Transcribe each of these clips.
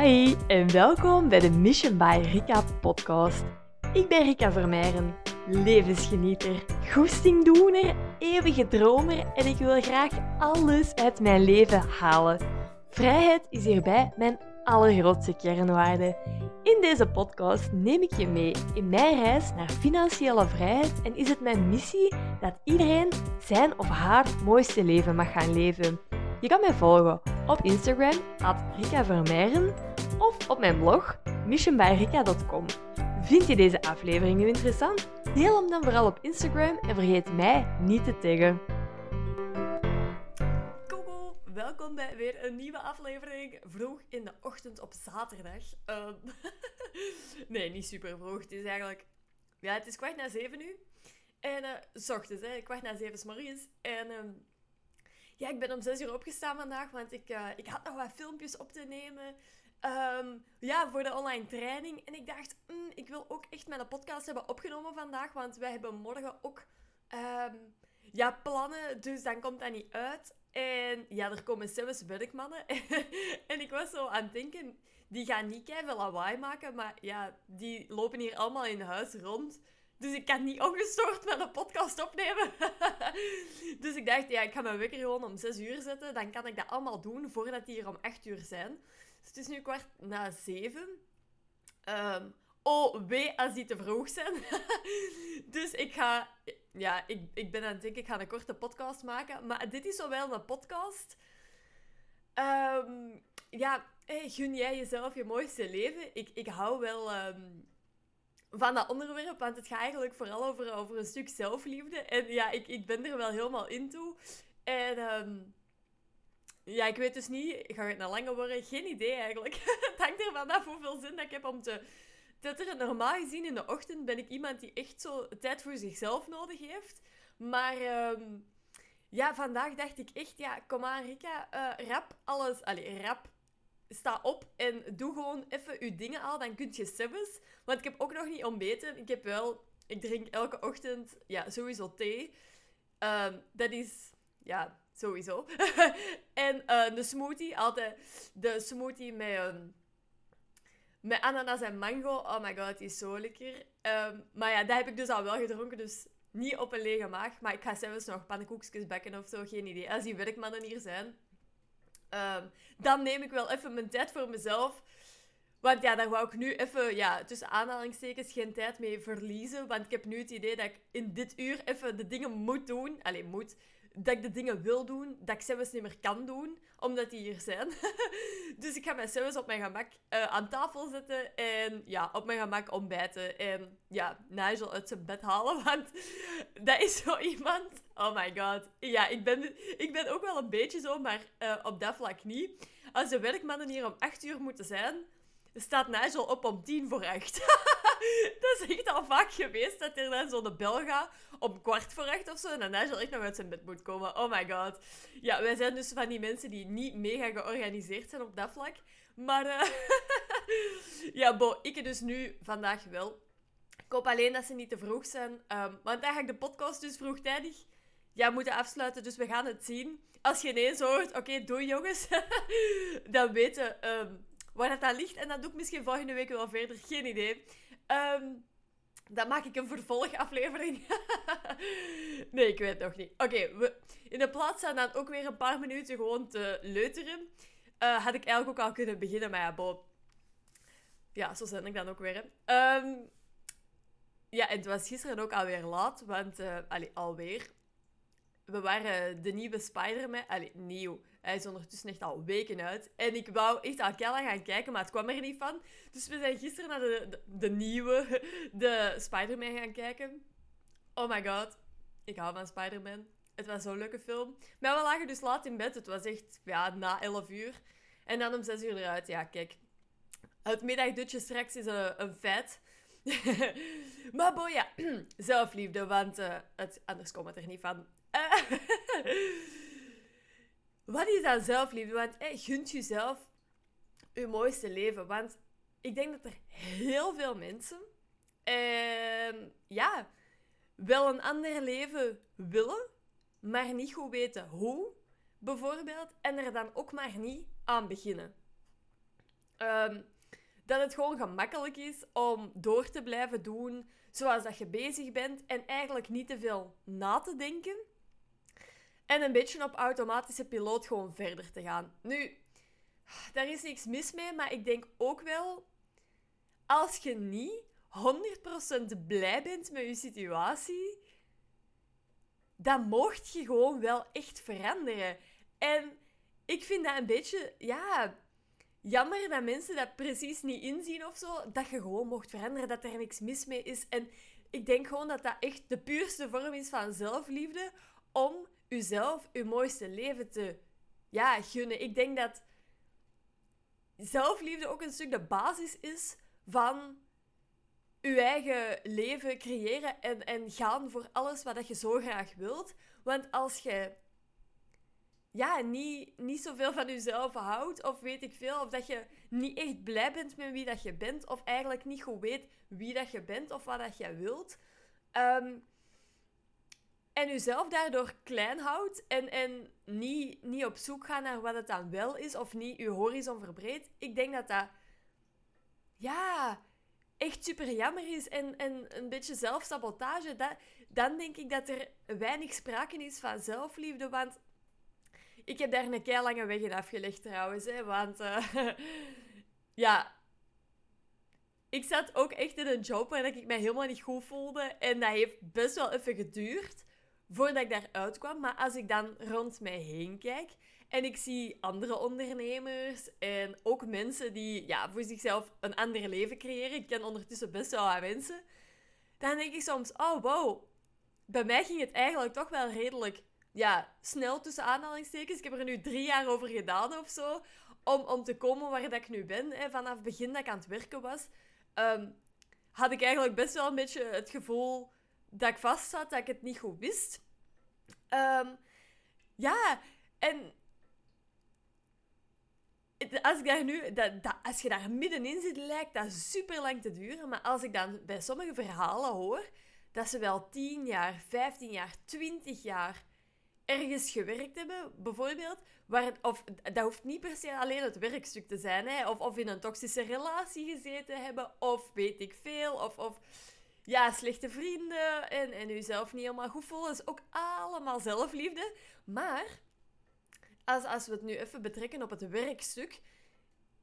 Hi en welkom bij de Mission by Rika podcast. Ik ben Rika Vermeijren, levensgenieter, goestingdoener, eeuwige dromer en ik wil graag alles uit mijn leven halen. Vrijheid is hierbij mijn allergrootste kernwaarde. In deze podcast neem ik je mee in mijn reis naar financiële vrijheid en is het mijn missie dat iedereen zijn of haar mooiste leven mag gaan leven. Je kan mij volgen op Instagram, at Rika of op mijn blog, missionbyrika.com. Vind je deze aflevering nu interessant? Deel hem dan vooral op Instagram en vergeet mij niet te taggen. Koeko, welkom bij weer een nieuwe aflevering. Vroeg in de ochtend op zaterdag. Ehm, nee, niet super vroeg. Het is eigenlijk... Ja, het is kwart na zeven nu. En, uh, s ochtends, hè. Kwart na zeven s morgens. En... ehm, ja, ik ben om zes uur opgestaan vandaag, want ik, eh, ik had nog wat filmpjes op te nemen. Ehm, ja, voor de online training. En ik dacht, mm, ik wil ook echt mijn podcast hebben opgenomen vandaag, want wij hebben morgen ook ehm, ja, plannen, dus dan komt dat niet uit. En ja, er komen zelfs werkmannen. en ik was zo aan het denken, die gaan niet keihard lawaai maken, maar ja, die lopen hier allemaal in huis rond. Dus ik kan niet ongestoord met een podcast opnemen. dus ik dacht, ja, ik ga mijn wekker gewoon om 6 uur zetten. Dan kan ik dat allemaal doen voordat die hier om 8 uur zijn. Dus het is nu kwart na 7. Ehm, oh, wee als die te vroeg zijn. dus ik ga... Ja, ik, ik ben aan het denken, ik ga een korte podcast maken. Maar dit is zowel een podcast... Ehm, ja, gun jij jezelf je mooiste leven? Ik, ik hou wel... ehm, van dat onderwerp, want het gaat eigenlijk vooral over, over een stuk zelfliefde. En ja, ik, ik ben er wel helemaal in toe. En ehm, ja, ik weet dus niet, gaat het nou langer worden? Geen idee eigenlijk. het hangt ervan af hoeveel zin dat ik heb om te tetteren. Normaal gezien in de ochtend ben ik iemand die echt zo tijd voor zichzelf nodig heeft. Maar ehm, ja, vandaag dacht ik echt, ja, kom aan Rika, eh, rap alles, allee, rap sta op en doe gewoon even je dingen al, dan kun je zelfs. Want ik heb ook nog niet ontbeten. Ik heb wel... Ik drink elke ochtend ja, sowieso thee. Ehm, dat is... Ja, sowieso. en eh, de smoothie. Altijd de smoothie met... ehm, met ananas en mango. Oh my god, die is zo lekker. Ehm, maar ja, dat heb ik dus al wel gedronken. Dus niet op een lege maag. Maar ik ga zelfs nog pannenkoekjes bakken of zo. Geen idee. Als die werkmannen hier zijn... Ehm, dan neem ik wel even mijn tijd voor mezelf. Want ja, daar wou ik nu even, ja, tussen aanhalingstekens, geen tijd mee verliezen. Want ik heb nu het idee dat ik in dit uur even de dingen moet doen. Alleen moet. Dat ik de dingen wil doen, dat ik zelfs niet meer kan doen, omdat die hier zijn. dus ik ga mij zelfs op mijn gemak eh, aan tafel zetten en ja, op mijn gemak ontbijten. En ja, Nigel uit zijn bed halen, want dat is zo iemand. Oh my god. Ja, ik ben, ik ben ook wel een beetje zo, maar eh, op dat vlak niet. Als de werkmannen hier om 8 uur moeten zijn, staat Nigel op om tien voor acht. dat is echt al vaak geweest dat er dan zo'n bel gaat om kwart voor acht of zo. En dan Nigel echt nog uit zijn bed moet komen. Oh my god. Ja, wij zijn dus van die mensen die niet mega georganiseerd zijn op dat vlak. Maar eh, ja, bo, ik dus nu vandaag wel. Ik hoop alleen dat ze niet te vroeg zijn. ehm, want dan ga ik de podcast dus vroegtijdig ja, moeten afsluiten. Dus we gaan het zien. Als je ineens hoort, oké, doei jongens. dan weten ehm, waar dat aan ligt. En dat doe ik misschien volgende week wel verder. Geen idee. Ehm, dan maak ik een vervolgaflevering. nee, ik weet het nog niet. Oké, we in de plaats van dan ook weer een paar minuten gewoon te leuteren, eh, had ik eigenlijk ook al kunnen beginnen. Maar ja, bo. Ja, zo ben ik dan ook weer. Ehm, ja, en het was gisteren ook alweer laat, want... eh alweer. We waren de nieuwe Spider-Man... Allee, nieuw. Hij is ondertussen echt al weken uit. En ik wou echt keihard gaan kijken, maar het kwam er niet van. Dus we zijn gisteren naar de, de, nieuwe, de Spider-Man gaan kijken. Oh my god. Ik hou van Spider-Man. Het was zo'n leuke film. Maar we lagen dus laat in bed. Het was echt ja, na 11 uur. En dan om 6 uur eruit. Ja, kijk. Het middagdutje straks is een, feit. maar boy, ja. Zelfliefde, want eh, het, anders komt het er niet van. Eh, wat is dan zelfliefde? Want hey, gunt jezelf je mooiste leven. Want ik denk dat er heel veel mensen... ehm, ja, wel een ander leven willen, maar niet goed weten hoe, bijvoorbeeld. En er dan ook maar niet aan beginnen. Ehm, dat het gewoon gemakkelijk is om door te blijven doen zoals dat je bezig bent en eigenlijk niet te veel na te denken. En een beetje op automatische piloot gewoon verder te gaan. Nu, daar is niks mis mee, maar ik denk ook wel, als je niet 100% blij bent met je situatie, dan mocht je gewoon wel echt veranderen. En ik vind dat een beetje, ja, jammer dat mensen dat precies niet inzien of zo. Dat je gewoon mocht veranderen, dat er niks mis mee is. En ik denk gewoon dat dat echt de puurste vorm is van zelfliefde. Om jezelf je mooiste leven te ja, gunnen. Ik denk dat zelfliefde ook een stuk de basis is van je eigen leven creëren en, en gaan voor alles wat je zo graag wilt. Want als je ja, niet, niet zoveel van jezelf houdt, of weet ik veel, of dat je niet echt blij bent met wie dat je bent, of eigenlijk niet goed weet wie dat je bent of wat dat je wilt, ehm, en jezelf daardoor klein houdt en, en niet, niet op zoek gaat naar wat het dan wel is, of niet je horizon verbreedt, ik denk dat dat, ja, echt super jammer is en, en een beetje zelfsabotage, dat, dan denk ik dat er weinig sprake is van zelfliefde, want ik heb daar een kei lange weg in afgelegd trouwens. Hè, want uh, ja, ik zat ook echt in een job waar ik mij helemaal niet goed voelde. En dat heeft best wel even geduurd voordat ik daaruit kwam. Maar als ik dan rond mij heen kijk en ik zie andere ondernemers en ook mensen die ja, voor zichzelf een ander leven creëren. Ik ken ondertussen best wel wat mensen. Dan denk ik soms, oh wow, bij mij ging het eigenlijk toch wel redelijk ja, snel tussen aanhalingstekens. Ik heb er nu drie jaar over gedaan of zo. Om, om te komen waar dat ik nu ben. Hè. Vanaf het begin dat ik aan het werken was, um, had ik eigenlijk best wel een beetje het gevoel dat ik vast zat, dat ik het niet goed wist. Um, ja, en als ik daar nu, dat, dat, als je daar middenin zit, lijkt dat super lang te duren. Maar als ik dan bij sommige verhalen hoor dat ze wel 10 jaar, 15 jaar, 20 jaar ergens gewerkt hebben, bijvoorbeeld. Waar, of dat hoeft niet per se alleen het werkstuk te zijn. Hè, of, of in een toxische relatie gezeten hebben. Of weet ik veel. Of, of ja, slechte vrienden. En, en jezelf niet helemaal goed voelen. Dat is ook allemaal zelfliefde. Maar als, als we het nu even betrekken op het werkstuk.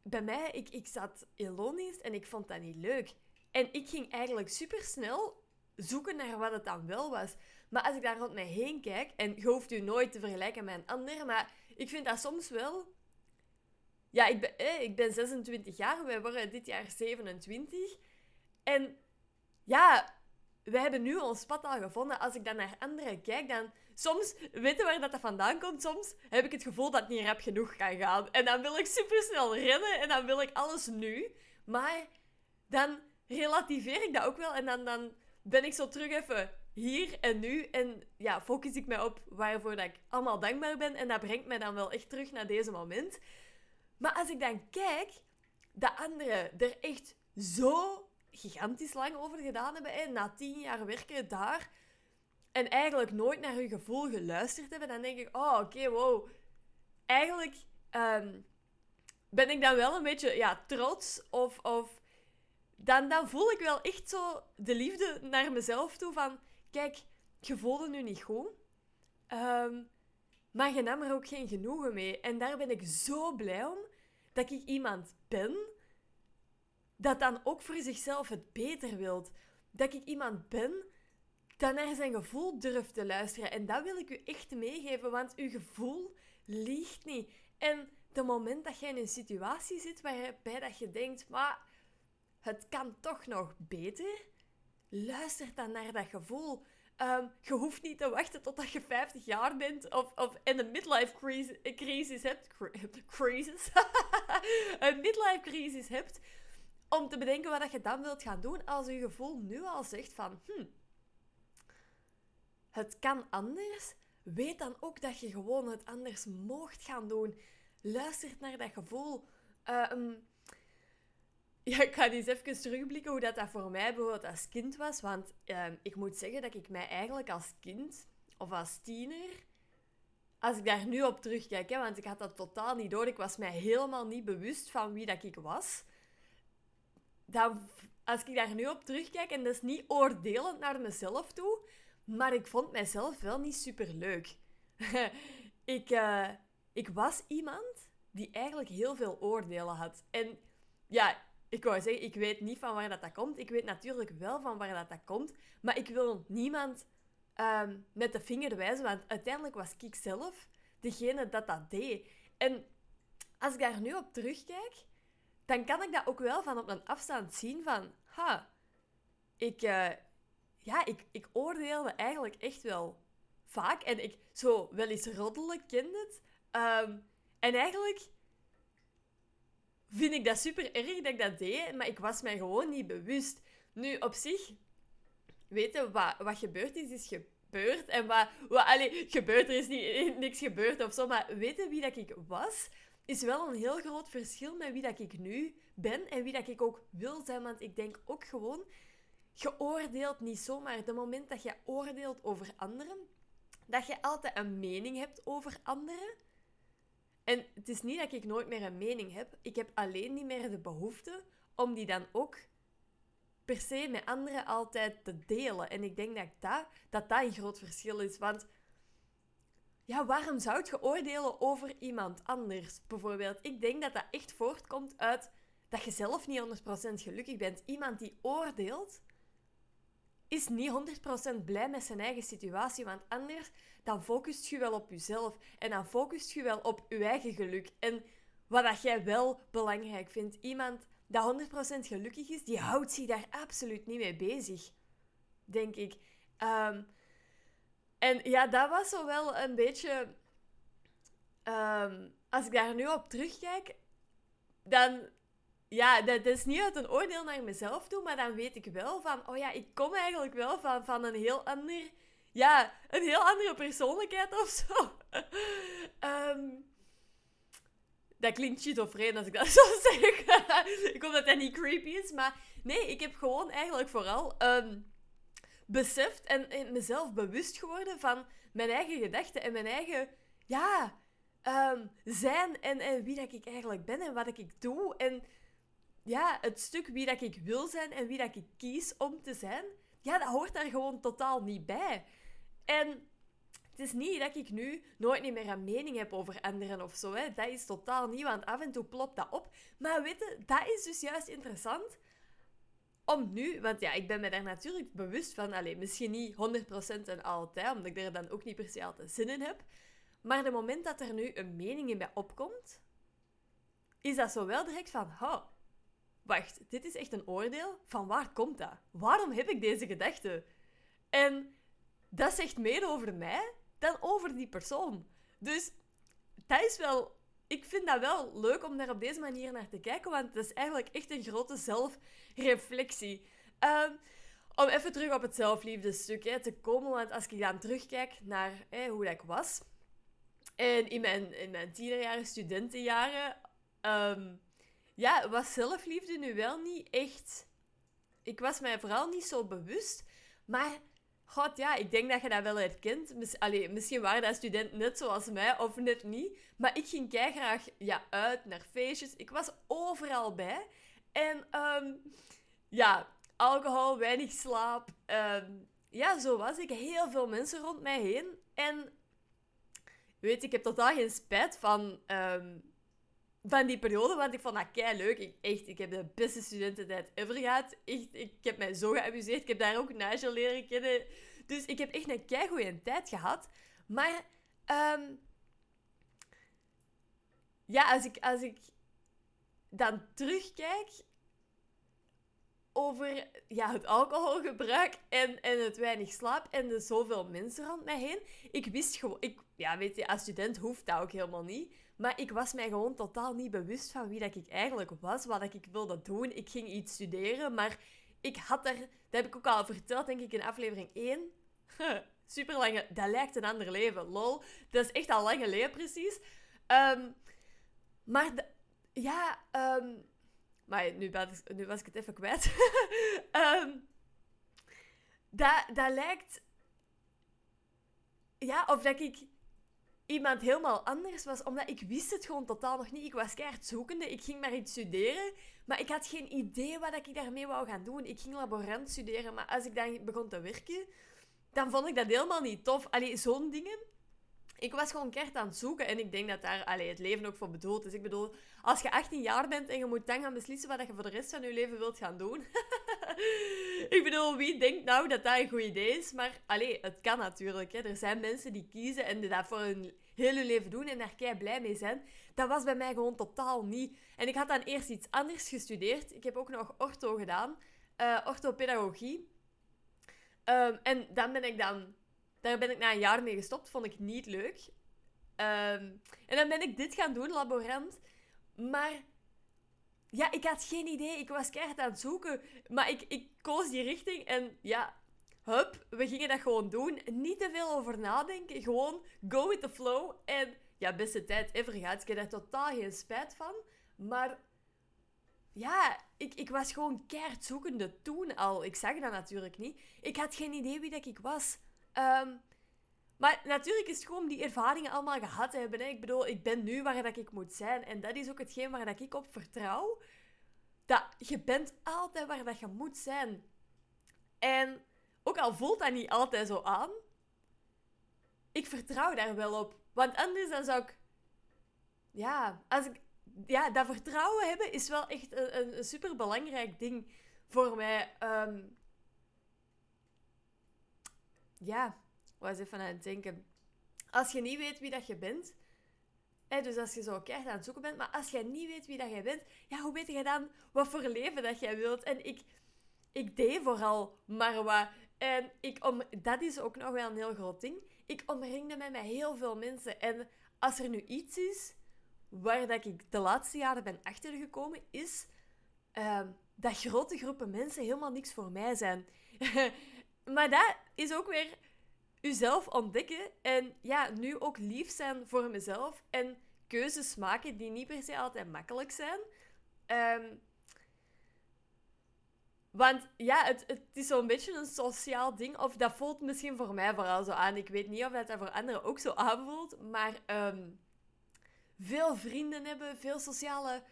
Bij mij, ik, ik zat in loondienst en ik vond dat niet leuk. En ik ging eigenlijk super snel zoeken naar wat het dan wel was. Maar als ik daar rond mij heen kijk, en je hoeft u nooit te vergelijken met een ander, maar ik vind dat soms wel. Ja, ik ben, eh, ik ben 26 jaar, wij worden dit jaar 27. En ja, wij hebben nu ons pad al gevonden. Als ik dan naar anderen kijk, dan soms weten waar dat, dat vandaan komt. Soms heb ik het gevoel dat het niet rap genoeg kan gaan. En dan wil ik super snel rennen en dan wil ik alles nu. Maar dan relativeer ik dat ook wel en dan, dan ben ik zo terug even hier en nu. En ja, focus ik mij op waarvoor dat ik allemaal dankbaar ben. En dat brengt mij dan wel echt terug naar deze moment. Maar als ik dan kijk dat anderen er echt zo gigantisch lang over gedaan hebben, hè, na tien jaar werken daar, en eigenlijk nooit naar hun gevoel geluisterd hebben, dan denk ik, oh, oké, wow. Eigenlijk um, ben ik dan wel een beetje ja, trots of... of dan, dan voel ik wel echt zo de liefde naar mezelf toe van... Kijk, je voelde nu niet goed. Um, maar je nam er ook geen genoegen mee. En daar ben ik zo blij om dat ik iemand ben dat dan ook voor zichzelf het beter wilt. Dat ik iemand ben dat naar zijn gevoel durft te luisteren. En dat wil ik u echt meegeven, want uw gevoel liegt niet. En de moment dat jij in een situatie zit waarbij dat je denkt, maar het kan toch nog beter, luister dan naar dat gevoel. Um, je hoeft niet te wachten totdat je 50 jaar bent of, of in een midlife crisis, crisis hebt. Crisis? een midlife crisis hebt. Om te bedenken wat je dan wilt gaan doen als je gevoel nu al zegt van... Hm, het kan anders. Weet dan ook dat je gewoon het anders mocht gaan doen. Luister naar dat gevoel. Uh, ja, ik ga eens even terugblikken hoe dat, dat voor mij bijvoorbeeld als kind was. Want uh, ik moet zeggen dat ik mij eigenlijk als kind of als tiener als ik daar nu op terugkijk, hè, want ik had dat totaal niet door, ik was mij helemaal niet bewust van wie dat ik was. Als ik daar nu op terugkijk, en dat is niet oordelend naar mezelf toe, maar ik vond mijzelf wel niet super leuk. ik, uh, ik was iemand die eigenlijk heel veel oordelen had. En ja, ik wou zeggen, ik weet niet van waar dat, dat komt. Ik weet natuurlijk wel van waar dat, dat komt. Maar ik wil niemand um, met de vinger wijzen, want uiteindelijk was ik zelf degene dat dat deed. En als ik daar nu op terugkijk, dan kan ik dat ook wel van op een afstand zien van... Ha, ik, uh, ja, ik, ik oordeelde eigenlijk echt wel vaak. En ik zo wel eens roddelen kende het. Um, en eigenlijk vind ik dat super erg dat ik dat deed, maar ik was mij gewoon niet bewust. Nu, op zich, weten wat, wat gebeurd is, is gebeurd. En wat, wat allee, gebeurd, er is niet, niks gebeurd of zo, maar weten wie dat ik was, is wel een heel groot verschil met wie dat ik nu ben en wie dat ik ook wil zijn. Want ik denk ook gewoon, je oordeelt niet zomaar. Het moment dat je oordeelt over anderen, dat je altijd een mening hebt over anderen, en het is niet dat ik nooit meer een mening heb. Ik heb alleen niet meer de behoefte om die dan ook per se met anderen altijd te delen. En ik denk dat dat, dat, dat een groot verschil is. Want ja, waarom zou je oordelen over iemand anders? Bijvoorbeeld, ik denk dat dat echt voortkomt uit dat je zelf niet 100% gelukkig bent. Iemand die oordeelt, is niet 100% blij met zijn eigen situatie. Want anders dan focust je wel op jezelf. En dan focust je wel op je eigen geluk. En wat dat jij wel belangrijk vindt. Iemand dat 100% gelukkig is, die houdt zich daar absoluut niet mee bezig. Denk ik. Ehm, en ja, dat was zo wel een beetje... Ehm, als ik daar nu op terugkijk, dan... Ja, dat is niet uit een oordeel naar mezelf toe, maar dan weet ik wel van... Oh ja, ik kom eigenlijk wel van, van een heel ander ja, een heel andere persoonlijkheid of zo. um, dat klinkt schizofreen als ik dat zo zeg. ik hoop dat dat niet creepy is. Maar nee, ik heb gewoon eigenlijk vooral um, beseft en, en, mezelf bewust geworden van mijn eigen gedachten en mijn eigen ja, um, zijn en, en wie dat ik eigenlijk ben en wat ik doe. En ja, het stuk wie dat ik wil zijn en wie dat ik kies om te zijn, ja, dat hoort daar gewoon totaal niet bij. En het is niet dat ik nu nooit meer een mening heb over anderen of zo. Hè. Dat is totaal niet, want af en toe plopt dat op. Maar weet je, dat is dus juist interessant om nu, want ja, ik ben me daar natuurlijk bewust van, alleen misschien niet 100% en altijd, omdat ik er dan ook niet per se altijd zin in heb. Maar het moment dat er nu een mening in mij opkomt, is dat zo wel direct van, oh, wacht, dit is echt een oordeel. Van waar komt dat? Waarom heb ik deze gedachte? En dat zegt meer over mij dan over die persoon. Dus dat is wel... Ik vind dat wel leuk om daar op deze manier naar te kijken, want het is eigenlijk echt een grote zelfreflectie. Um, om even terug op het zelfliefdestuk hè, te komen, want als ik dan terugkijk naar hè, hoe ik was, en in mijn, in mijn tienerjaren, studentenjaren, um, ja, was zelfliefde nu wel niet echt... Ik was mij vooral niet zo bewust, maar God, ja, ik denk dat je dat wel herkent. Miss misschien waren dat studenten net zoals mij, of net niet. Maar ik ging graag ja, uit naar feestjes. Ik was overal bij. En um, ja, alcohol, weinig slaap. Um, ja, zo was ik. Heel veel mensen rond mij heen. En weet, ik heb totaal geen spijt van um, van die periode, want ik vond dat kei leuk. Ik, echt, ik heb de beste studententijd ever gehad. Echt, ik heb mij zo geamuseerd. Ik heb daar ook Nigel leren kennen. Dus ik heb echt een kei goede tijd gehad. Maar um, ja, als ik, als ik dan terugkijk over ja, het alcoholgebruik en, en het weinig slaap en de zoveel mensen rond mij heen. Ik wist gewoon, ik, ja, weet je, als student hoeft dat ook helemaal niet. Maar ik was mij gewoon totaal niet bewust van wie dat ik eigenlijk was, wat ik wilde doen. Ik ging iets studeren, maar ik had er, dat heb ik ook al verteld, denk ik, in aflevering 1. Super lange, dat lijkt een ander leven, lol. Dat is echt al lang geleden, precies. Um, maar ja, um, maar nu, nu was ik het even kwijt. dat, dat lijkt. Ja, of dat ik iemand helemaal anders was, omdat ik wist het gewoon totaal nog niet. Ik was keihard zoekende, ik ging maar iets studeren, maar ik had geen idee wat ik daarmee wou gaan doen. Ik ging laborant studeren, maar als ik dan begon te werken, dan vond ik dat helemaal niet tof. Allee, zo'n dingen. Ik was gewoon keihard aan het zoeken en ik denk dat daar allee, het leven ook voor bedoeld is. Ik bedoel, als je 18 jaar bent en je moet dan gaan beslissen wat je voor de rest van je leven wilt gaan doen. ik bedoel, wie denkt nou dat dat een goed idee is? Maar allee, het kan natuurlijk. Hè. Er zijn mensen die kiezen en die dat voor hun hele leven doen en daar kei blij mee zijn. Dat was bij mij gewoon totaal niet. En ik had dan eerst iets anders gestudeerd. Ik heb ook nog ortho gedaan, uh, orthopedagogie. Um, en dan ben ik dan, daar ben ik na een jaar mee gestopt. Vond ik niet leuk. Um, en dan ben ik dit gaan doen, laborant. Maar ja, ik had geen idee. Ik was keihard aan het zoeken. Maar ik, ik koos die richting en ja, hup, we gingen dat gewoon doen. Niet te veel over nadenken. Gewoon go with the flow. En ja, beste tijd ever gehad. Ik heb daar totaal geen spijt van. Maar ja, ik, ik was gewoon keihard zoekende toen al. Ik zag dat natuurlijk niet. Ik had geen idee wie dat ik was. Um, maar natuurlijk is het gewoon die ervaringen allemaal gehad hebben. Hè. Ik bedoel, ik ben nu waar dat ik moet zijn. En dat is ook hetgeen waar dat ik op vertrouw. Dat je bent altijd waar dat je moet zijn. En ook al voelt dat niet altijd zo aan, ik vertrouw daar wel op. Want anders dan zou ik... Ja, als ik... Ja, dat vertrouwen hebben is wel echt een, superbelangrijk ding voor mij. Um... Ja, was even aan het denken. Als je niet weet wie dat je bent, hè, dus als je zo keihard aan het zoeken bent, maar als je niet weet wie dat jij bent, ja, hoe weet je dan wat voor leven dat jij wilt? En ik, ik deed vooral maar wat. En ik om, dat is ook nog wel een heel groot ding. Ik omringde me met heel veel mensen. En als er nu iets is waar dat ik de laatste jaren ben achtergekomen, is uh, dat grote groepen mensen helemaal niks voor mij zijn. maar dat is ook weer uzelf ontdekken en ja, nu ook lief zijn voor mezelf en keuzes maken die niet per se altijd makkelijk zijn. Um, want ja, het, het is zo'n beetje een sociaal ding. Of dat voelt misschien voor mij vooral zo aan. Ik weet niet of dat, dat voor anderen ook zo aanvoelt. Maar um, veel vrienden hebben, veel sociale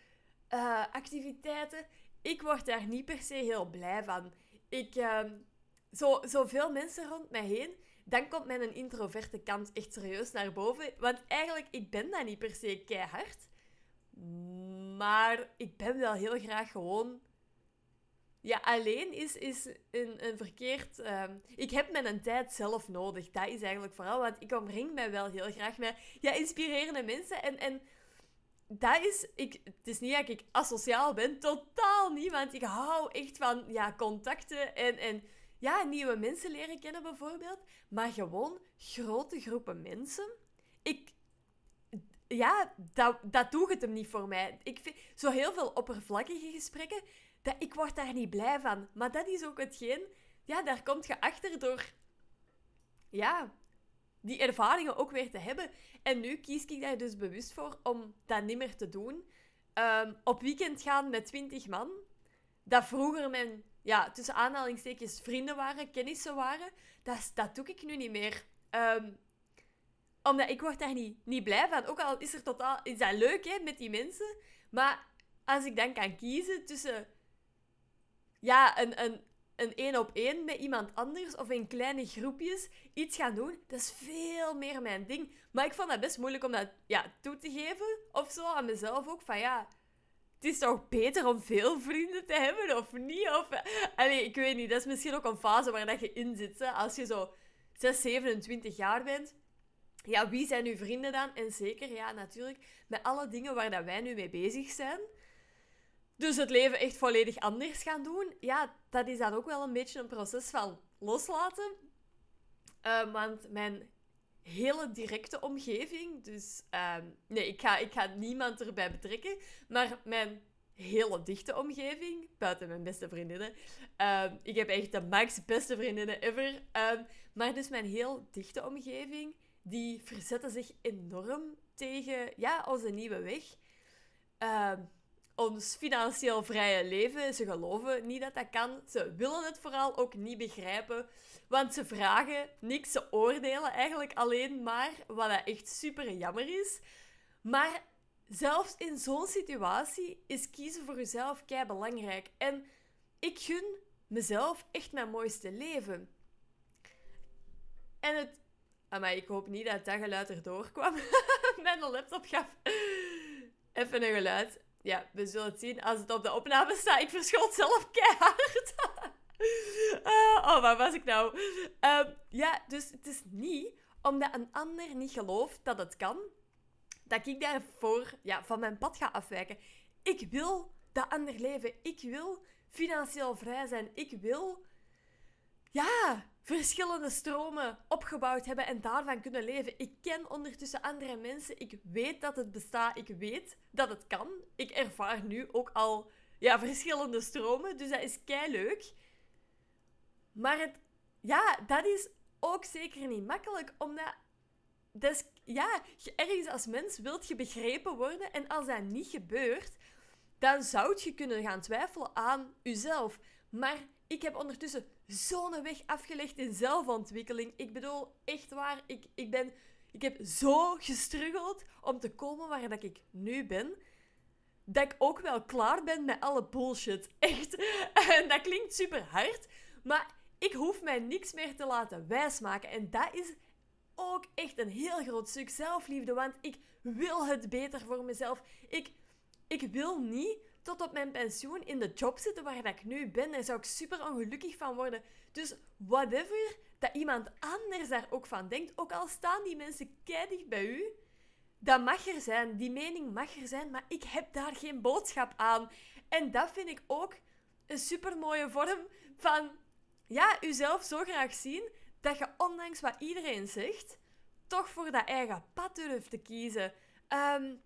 uh, activiteiten. Ik word daar niet per se heel blij van. Ik, um, zo, zoveel mensen rond mij heen dan komt mijn introverte kant echt serieus naar boven. Want eigenlijk, ik ben dat niet per se keihard. Maar ik ben wel heel graag gewoon... Ja, alleen is, is een, een verkeerd... Um... ik heb mijn tijd zelf nodig. Dat is eigenlijk vooral, want ik omring mij wel heel graag met ja, inspirerende mensen. En, en dat is... Ik, het is niet dat ik asociaal ben, totaal niet. Want ik hou echt van ja, contacten en... en ja, nieuwe mensen leren kennen bijvoorbeeld, maar gewoon grote groepen mensen. Ik, ja, dat, dat doet het hem niet voor mij. Ik vind zo heel veel oppervlakkige gesprekken, dat, ik word daar niet blij van. Maar dat is ook hetgeen, ja, daar komt je achter door, ja, die ervaringen ook weer te hebben. En nu kies ik daar dus bewust voor om dat niet meer te doen. Ehm, op weekend gaan met 20 man, dat vroeger mijn ja, tussen aanhalingstekens vrienden waren, kennissen waren. Dat, dat doe ik nu niet meer. Um, omdat ik word daar niet, niet blij van. Ook al is, er totaal, is dat leuk hè, met die mensen. Maar als ik dan kan kiezen tussen ja, een, een, een één op één met iemand anders of in kleine groepjes iets gaan doen, dat is veel meer mijn ding. Maar ik vond dat best moeilijk om dat ja, toe te geven of zo aan mezelf ook. Van ja, het is toch beter om veel vrienden te hebben of niet? Of, allee, ik weet niet, dat is misschien ook een fase waar dat je in zit. Hè? Als je zo 6, 27 jaar bent. Ja, wie zijn uw vrienden dan? En zeker, ja, natuurlijk, met alle dingen waar dat wij nu mee bezig zijn. Dus het leven echt volledig anders gaan doen. Ja, dat is dan ook wel een beetje een proces van loslaten. Uh, want mijn hele directe omgeving. Dus ehm, nee, ik ga, ik ga niemand erbij betrekken. Maar mijn hele dichte omgeving, buiten mijn beste vriendinnen. Um, ik heb echt de max beste vriendinnen ever. Ehm, maar dus mijn heel dichte omgeving, die verzetten zich enorm tegen ja, onze nieuwe weg. Ons financieel vrije leven. Ze geloven niet dat dat kan. Ze willen het vooral ook niet begrijpen. Want ze vragen niks, ze oordelen eigenlijk alleen maar, wat dat echt super jammer is. Maar zelfs in zo'n situatie is kiezen voor jezelf kei belangrijk. En ik gun mezelf echt mijn mooiste leven. En het... Maar ik hoop niet dat dat geluid erdoor kwam. mijn laptop gaf even een geluid. Ja, we zullen het zien als het op de opname staat. Ik verschot zelf keihard. uh, oh, waar was ik nou? Uh, ja, dus het is niet omdat een ander niet gelooft dat het kan, dat ik daarvoor ja, van mijn pad ga afwijken. Ik wil dat ander leven. Ik wil financieel vrij zijn. Ik wil ja, verschillende stromen opgebouwd hebben en daarvan kunnen leven. Ik ken ondertussen andere mensen. Ik weet dat het bestaat. Ik weet dat het kan. Ik ervaar nu ook al ja, verschillende stromen. Dus dat is kei leuk. Maar het, ja, dat is ook zeker niet makkelijk, omdat dus, ja, ergens als mens wilt je begrepen worden en als dat niet gebeurt, dan zou je kunnen gaan twijfelen aan jezelf. Maar ik heb ondertussen zo'n weg afgelegd in zelfontwikkeling. Ik bedoel, echt waar, ik, ik, ben, ik heb zo gestruggeld om te komen waar dat ik nu ben. Dat ik ook wel klaar ben met alle bullshit. Echt. En dat klinkt super hard. Maar ik hoef mij niks meer te laten wijsmaken. En dat is ook echt een heel groot stuk zelfliefde. Want ik wil het beter voor mezelf. Ik, ik wil niet tot op mijn pensioen in de job zitten waar dat ik nu ben. Daar zou ik super ongelukkig van worden. Dus whatever dat iemand anders daar ook van denkt, ook al staan die mensen keidig bij u, dat mag er zijn. Die mening mag er zijn, maar ik heb daar geen boodschap aan. En dat vind ik ook een super mooie vorm van ja, uzelf zo graag zien dat je ondanks wat iedereen zegt, toch voor dat eigen pad durft te kiezen. Um,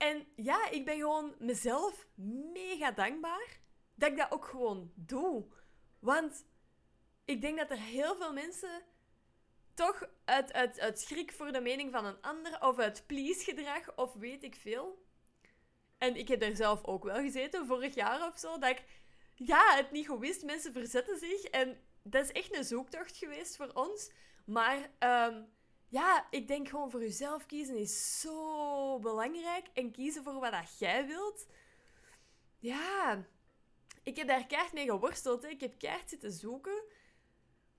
en ja, ik ben gewoon mezelf mega dankbaar dat ik dat ook gewoon doe. Want ik denk dat er heel veel mensen toch uit, schrik voor de mening van een ander of uit please-gedrag of weet ik veel. En ik heb er zelf ook wel gezeten, vorig jaar of zo, dat ik ja, het niet goed wist. Mensen verzetten zich en dat is echt een zoektocht geweest voor ons. Maar um, ja, ik denk gewoon voor jezelf kiezen is zo belangrijk. En kiezen voor wat dat jij wilt. Ja, ik heb daar keihard mee geworsteld. Ik heb keihard zitten zoeken.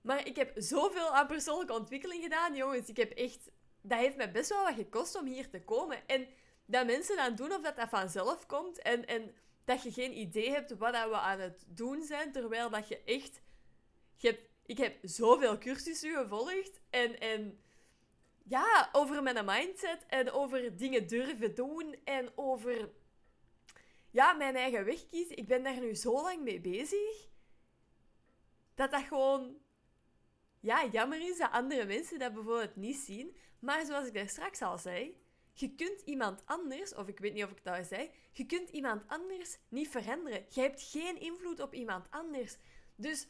Maar ik heb zoveel aan persoonlijke ontwikkeling gedaan, jongens. Ik heb echt... Dat heeft me best wel wat gekost om hier te komen. En dat mensen dan doen of dat dat vanzelf komt. En, en dat je geen idee hebt wat we aan het doen zijn. Terwijl dat je echt... Je ik heb zoveel cursussen gevolgd. En... en ja, over mijn mindset en over dingen durven doen en over ja, mijn eigen weg kiezen. Ik ben daar nu zo lang mee bezig dat dat gewoon ja, jammer is dat andere mensen dat bijvoorbeeld niet zien. Maar zoals ik daar straks al zei, je kunt iemand anders, of ik weet niet of ik dat al zei, je kunt iemand anders niet veranderen. Je hebt geen invloed op iemand anders. Dus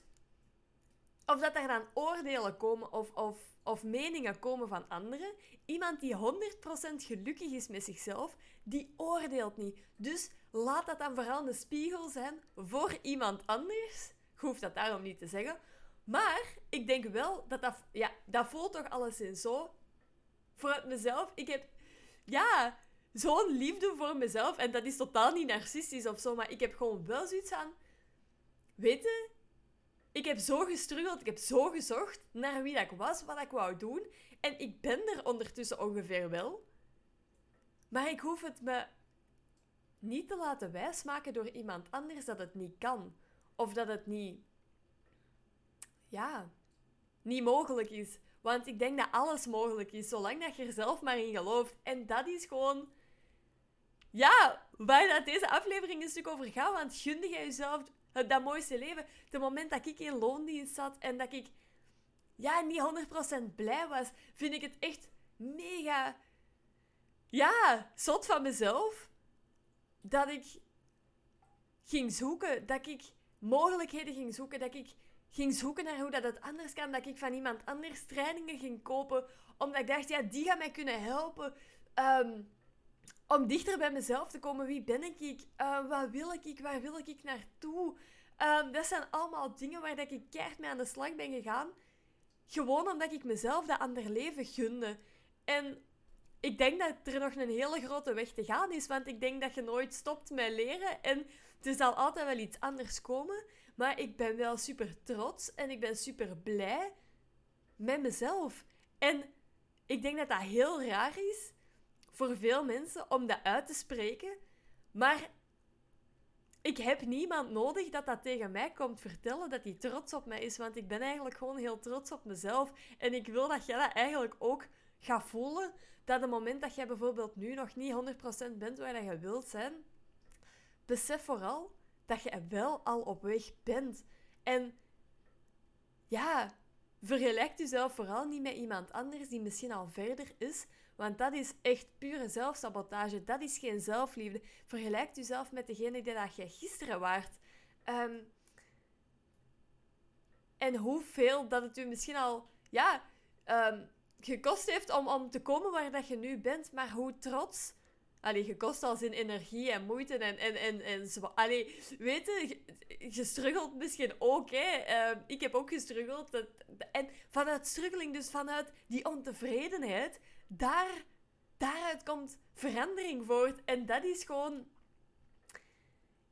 of dat er dan oordelen komen of, of, of meningen komen van anderen, iemand die 100% gelukkig is met zichzelf, die oordeelt niet. Dus laat dat dan vooral een spiegel zijn voor iemand anders. Je hoeft dat daarom niet te zeggen. Maar ik denk wel dat dat... Ja, dat voelt toch alleszins zo. Voor mezelf, ik heb... Ja, zo'n liefde voor mezelf. En dat is totaal niet narcistisch of zo, maar ik heb gewoon wel zoiets aan... Weet je, ik heb zo gestruggeld, ik heb zo gezocht naar wie dat ik was, wat ik wou doen. En ik ben er ondertussen ongeveer wel. Maar ik hoef het me niet te laten wijsmaken door iemand anders dat het niet kan. Of dat het niet... Ja, niet mogelijk is. Want ik denk dat alles mogelijk is, zolang dat je er zelf maar in gelooft. En dat is gewoon... Ja, waar dat deze aflevering een stuk over gaat. Want gunde jij jezelf dat mooiste leven. Het moment dat ik in loondienst zat en dat ik ja, niet 100% blij was, vind ik het echt mega... Ja, zot van mezelf. Dat ik ging zoeken, dat ik mogelijkheden ging zoeken, dat ik ging zoeken naar hoe dat het anders kan, dat ik van iemand anders trainingen ging kopen, omdat ik dacht, ja, die gaan mij kunnen helpen. Um, om dichter bij mezelf te komen. Wie ben ik? Uh, wat wil ik? Waar wil ik naartoe? Um, dat zijn allemaal dingen waar dat ik keihard mee aan de slag ben gegaan. Gewoon omdat ik mezelf dat ander leven gunde. En ik denk dat er nog een hele grote weg te gaan is. Want ik denk dat je nooit stopt met leren. En er zal altijd wel iets anders komen. Maar ik ben wel super trots en ik ben super blij met mezelf. En ik denk dat dat heel raar is voor veel mensen om dat uit te spreken. Maar ik heb niemand nodig dat dat tegen mij komt vertellen dat hij trots op mij is. Want ik ben eigenlijk gewoon heel trots op mezelf. En ik wil dat jij dat eigenlijk ook gaat voelen. Dat het moment dat jij bijvoorbeeld nu nog niet 100% bent waar je wilt zijn, besef vooral dat je wel al op weg bent. En ja, vergelijk jezelf vooral niet met iemand anders die misschien al verder is. Want dat is echt pure zelfsabotage. Dat is geen zelfliefde. Vergelijk jezelf met degene die dat je gisteren waart. Ehm, en hoeveel dat het u misschien al ja, um, gekost heeft om, om te komen waar dat je nu bent. Maar hoe trots Allee, gekost als in energie en moeite en, en, en, en Allee, weet je, struggelt misschien ook, hè. Ehm, ik heb ook gestruggeld. En vanuit struggeling, dus vanuit die ontevredenheid, daar, daaruit komt verandering voort. En dat is gewoon...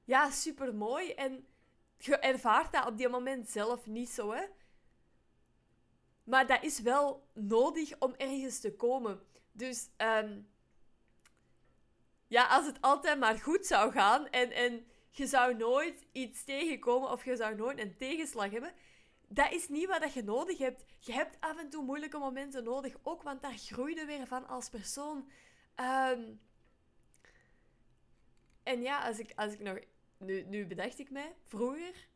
Ja, super mooi. En je ervaart dat op die moment zelf niet zo, hè. Maar dat is wel nodig om ergens te komen. Dus... Um, ja, als het altijd maar goed zou gaan en, en je zou nooit iets tegenkomen of je zou nooit een tegenslag hebben, dat is niet wat je nodig hebt. Je hebt af en toe moeilijke momenten nodig, ook, want daar groei je weer van als persoon. Ehm, en ja, als ik, als ik nog... Nu, nu bedacht ik mij, vroeger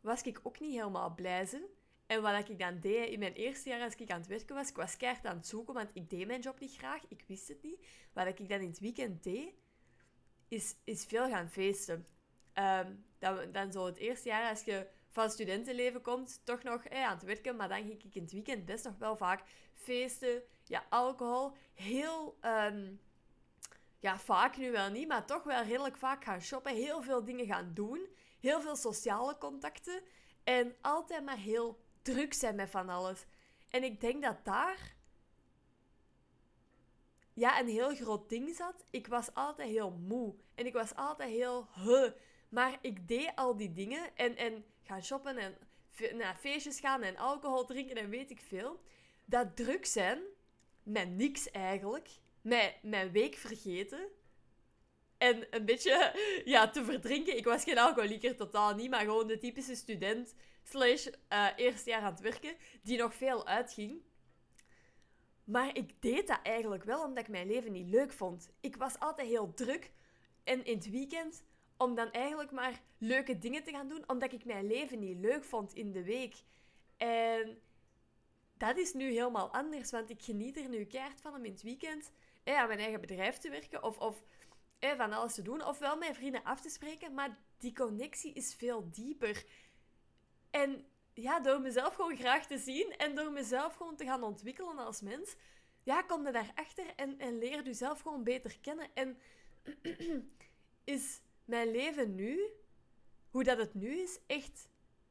was ik ook niet helemaal blij zijn. En wat ik dan deed in mijn eerste jaar als ik aan het werken was, ik was keihard aan het zoeken, want ik deed mijn job niet graag, ik wist het niet. Wat ik dan in het weekend deed, is, is veel gaan feesten. Um, dan, dan zo het eerste jaar als je van studentenleven komt, toch nog aan het werken, maar dan ging ik in het weekend best nog wel vaak feesten, ja, alcohol, heel... Um, ja, vaak nu wel niet, maar toch wel redelijk vaak gaan shoppen, heel veel dingen gaan doen, heel veel sociale contacten en altijd maar heel druk zijn met van alles. En ik denk dat daar ja, een heel groot ding zat. Ik was altijd heel moe. En ik was altijd heel huh. Maar ik deed al die dingen. En, en gaan shoppen en naar feestjes gaan en alcohol drinken en weet ik veel. Dat druk zijn, met niks eigenlijk. Met mijn week vergeten. En een beetje ja, te verdrinken. Ik was geen alcoholieker, totaal niet. Maar gewoon de typische student slash uh, eerste jaar aan het werken. Die nog veel uitging. Maar ik deed dat eigenlijk wel omdat ik mijn leven niet leuk vond. Ik was altijd heel druk. En in het weekend om dan eigenlijk maar leuke dingen te gaan doen, omdat ik mijn leven niet leuk vond in de week. En dat is nu helemaal anders, want ik geniet er nu keihard van om in het weekend eh, aan mijn eigen bedrijf te werken of, of eh, van alles te doen, ofwel mijn vrienden af te spreken, maar die connectie is veel dieper. En ja, door mezelf gewoon graag te zien en door mezelf gewoon te gaan ontwikkelen als mens, ja, kom je daarachter en, en leer jezelf gewoon beter kennen. En is mijn leven nu, hoe dat het nu is, echt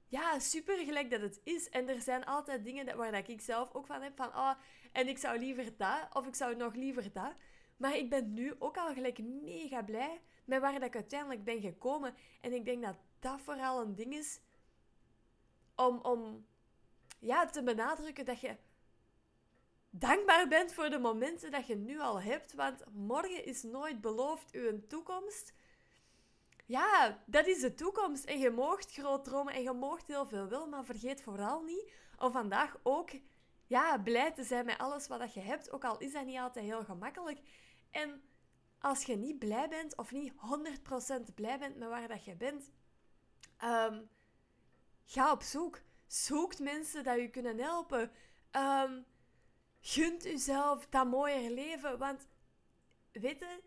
ja, super gelijk dat het is. En er zijn altijd dingen waar dat ik zelf ook van heb, van oh, en ik zou liever dat, of ik zou nog liever dat. Maar ik ben nu ook al gelijk mega blij met waar dat ik uiteindelijk ben gekomen. En ik denk dat dat vooral een ding is om, om ja, te benadrukken dat je dankbaar bent voor de momenten dat je nu al hebt. Want morgen is nooit beloofd uw toekomst. Ja, dat is de toekomst. En je moogt groot dromen en je moogt heel veel willen. Maar vergeet vooral niet om vandaag ook ja, blij te zijn met alles wat je hebt. Ook al is dat niet altijd heel gemakkelijk. En als je niet blij bent of niet 100% blij bent met waar dat je bent, um, Ga op zoek. Zoekt mensen dat je kunnen helpen. Um, gunt uzelf dat mooier leven. Want, weet je,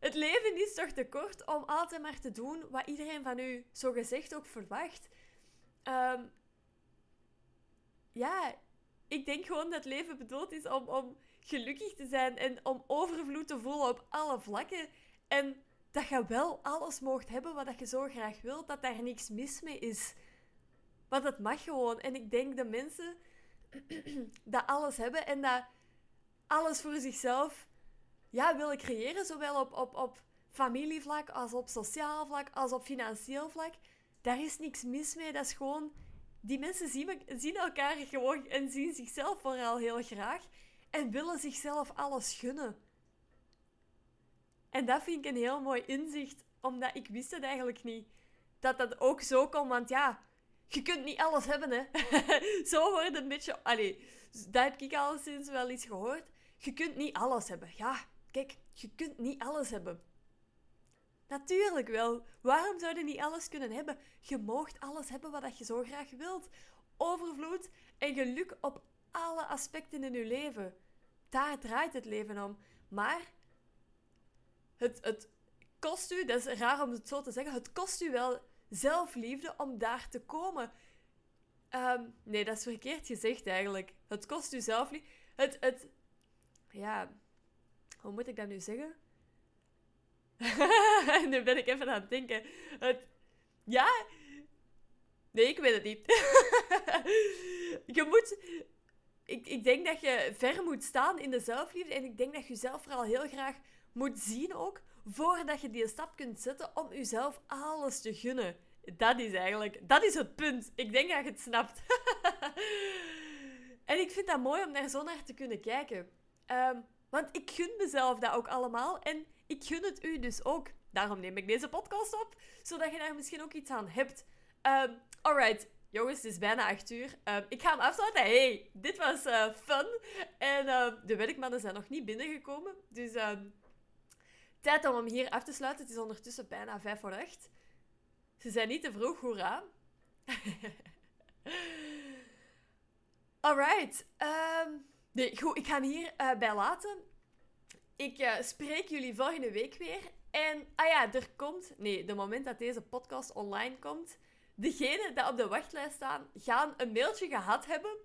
het leven is toch te kort om altijd maar te doen wat iedereen van u zogezegd ook verwacht. Um, ja, ik denk gewoon dat leven bedoeld is om, om gelukkig te zijn en om overvloed te voelen op alle vlakken. En dat je wel alles mocht hebben wat je zo graag wilt, dat daar niks mis mee is. Want dat mag gewoon. En ik denk dat mensen dat alles hebben en dat alles voor zichzelf ja, willen creëren, zowel op, op, op familievlak als op sociaal vlak als op financieel vlak. Daar is niks mis mee. Dat is gewoon. Die mensen zien, elkaar gewoon en zien zichzelf vooral heel graag en willen zichzelf alles gunnen. En dat vind ik een heel mooi inzicht, omdat ik wist het eigenlijk niet. Dat dat ook zo kon, want ja, je kunt niet alles hebben, hè. zo wordt het een beetje... Allee, dat heb ik al sinds wel iets gehoord. Je kunt niet alles hebben. Ja, kijk, je kunt niet alles hebben. Natuurlijk wel. Waarom zou je niet alles kunnen hebben? Je moogt alles hebben wat je zo graag wilt. Overvloed en geluk op alle aspecten in je leven. Daar draait het leven om. Maar het, het kost u, dat is raar om het zo te zeggen, het kost u wel zelfliefde om daar te komen. Ehm, nee, dat is verkeerd gezegd eigenlijk. Het kost u zelfliefde. Het, het, ja, hoe moet ik dat nu zeggen? nu ben ik even aan het denken. Het, ja, nee, ik weet het niet. je moet, ik, ik denk dat je ver moet staan in de zelfliefde en ik denk dat je jezelf vooral heel graag moet zien ook, voordat je die stap kunt zetten om jezelf alles te gunnen. Dat is eigenlijk, dat is het punt. Ik denk dat je het snapt. en ik vind dat mooi om daar zo naar te kunnen kijken. Ehm, want ik gun mezelf dat ook allemaal en ik gun het u dus ook. Daarom neem ik deze podcast op, zodat je daar misschien ook iets aan hebt. Um, alright, jongens, het is bijna 8 uur. Ehm, ik ga hem afsluiten. Hey, dit was uh, fun. En de werkmannen zijn nog niet binnengekomen. Dus Tijd om hem hier af te sluiten. Het is ondertussen bijna vijf voor acht. Ze zijn niet te vroeg, hoera. Alright. Um, nee, goed, ik ga hier uh, bij laten. Ik uh, spreek jullie volgende week weer. En, ah ja, er komt... Nee, de moment dat deze podcast online komt... Degenen die op de wachtlijst staan, gaan een mailtje gehad hebben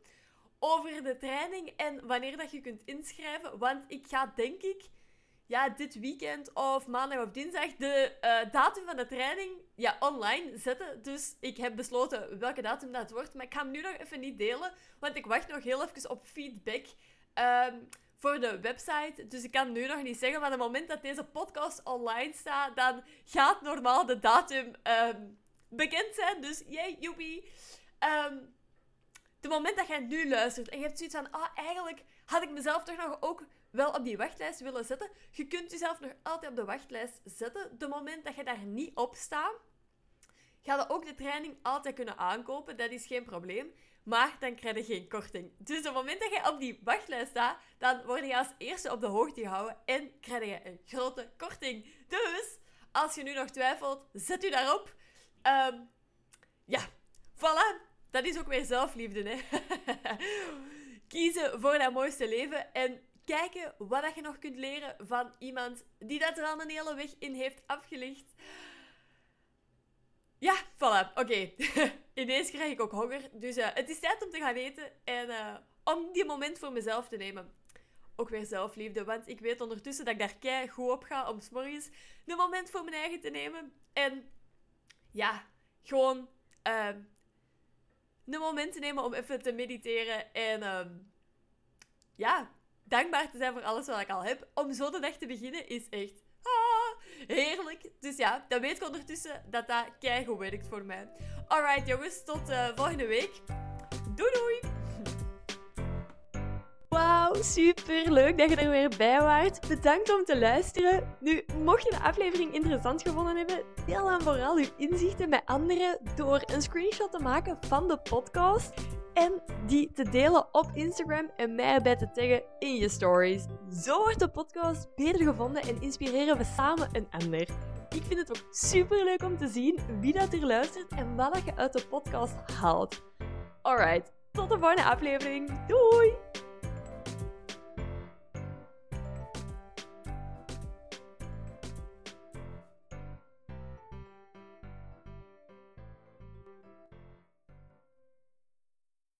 over de training en wanneer dat je kunt inschrijven. Want ik ga, denk ik, ja, dit weekend of maandag of dinsdag de uh, datum van de training ja, online zetten. Dus ik heb besloten welke datum dat wordt. Maar ik ga hem nu nog even niet delen, want ik wacht nog heel even op feedback um, voor de website. Dus ik kan nu nog niet zeggen, maar op het moment dat deze podcast online staat, dan gaat normaal de datum um, bekend zijn. Dus yay, joepie. Um, het moment dat jij nu luistert en je hebt zoiets van, ah, eigenlijk had ik mezelf toch nog ook wel op die wachtlijst willen zetten. Je kunt jezelf nog altijd op de wachtlijst zetten. De moment dat je daar niet op staat, ga je ook de training altijd kunnen aankopen. Dat is geen probleem. Maar dan krijg je geen korting. Dus op het moment dat je op die wachtlijst staat, dan word je als eerste op de hoogte gehouden en krijg je een grote korting. Dus, als je nu nog twijfelt, zet u daarop. Um, ja, voilà. Dat is ook weer zelfliefde, hè. Kiezen voor dat mooiste leven en kijken wat je nog kunt leren van iemand die dat er al een hele weg in heeft afgelegd. Ja, voilà. Oké. Ineens krijg ik ook honger. Dus uh, het is tijd om te gaan eten en uh, om die moment voor mezelf te nemen. Ook weer zelfliefde, want ik weet ondertussen dat ik daar kei goed op ga om s'morgens een moment voor mijn eigen te nemen. En ja, gewoon uh, een moment te nemen om even te mediteren en uh, ja, dankbaar te zijn voor alles wat ik al heb. Om zo de dag te beginnen is echt ah, heerlijk. Dus ja, dan weet ik ondertussen dat dat keigoed werkt voor mij. Alright jongens, tot uh, volgende week. Doei doei! Wauw, super leuk dat je er weer bij waart. Bedankt om te luisteren. Nu, mocht je de aflevering interessant gevonden hebben, deel dan vooral uw inzichten met anderen door een screenshot te maken van de podcast en die te delen op Instagram en mij bij te taggen in je stories. Zo wordt de podcast beter gevonden en inspireren we samen een ander. Ik vind het ook super leuk om te zien wie dat er luistert en wat je uit de podcast haalt. Alright, tot de volgende aflevering. Doei!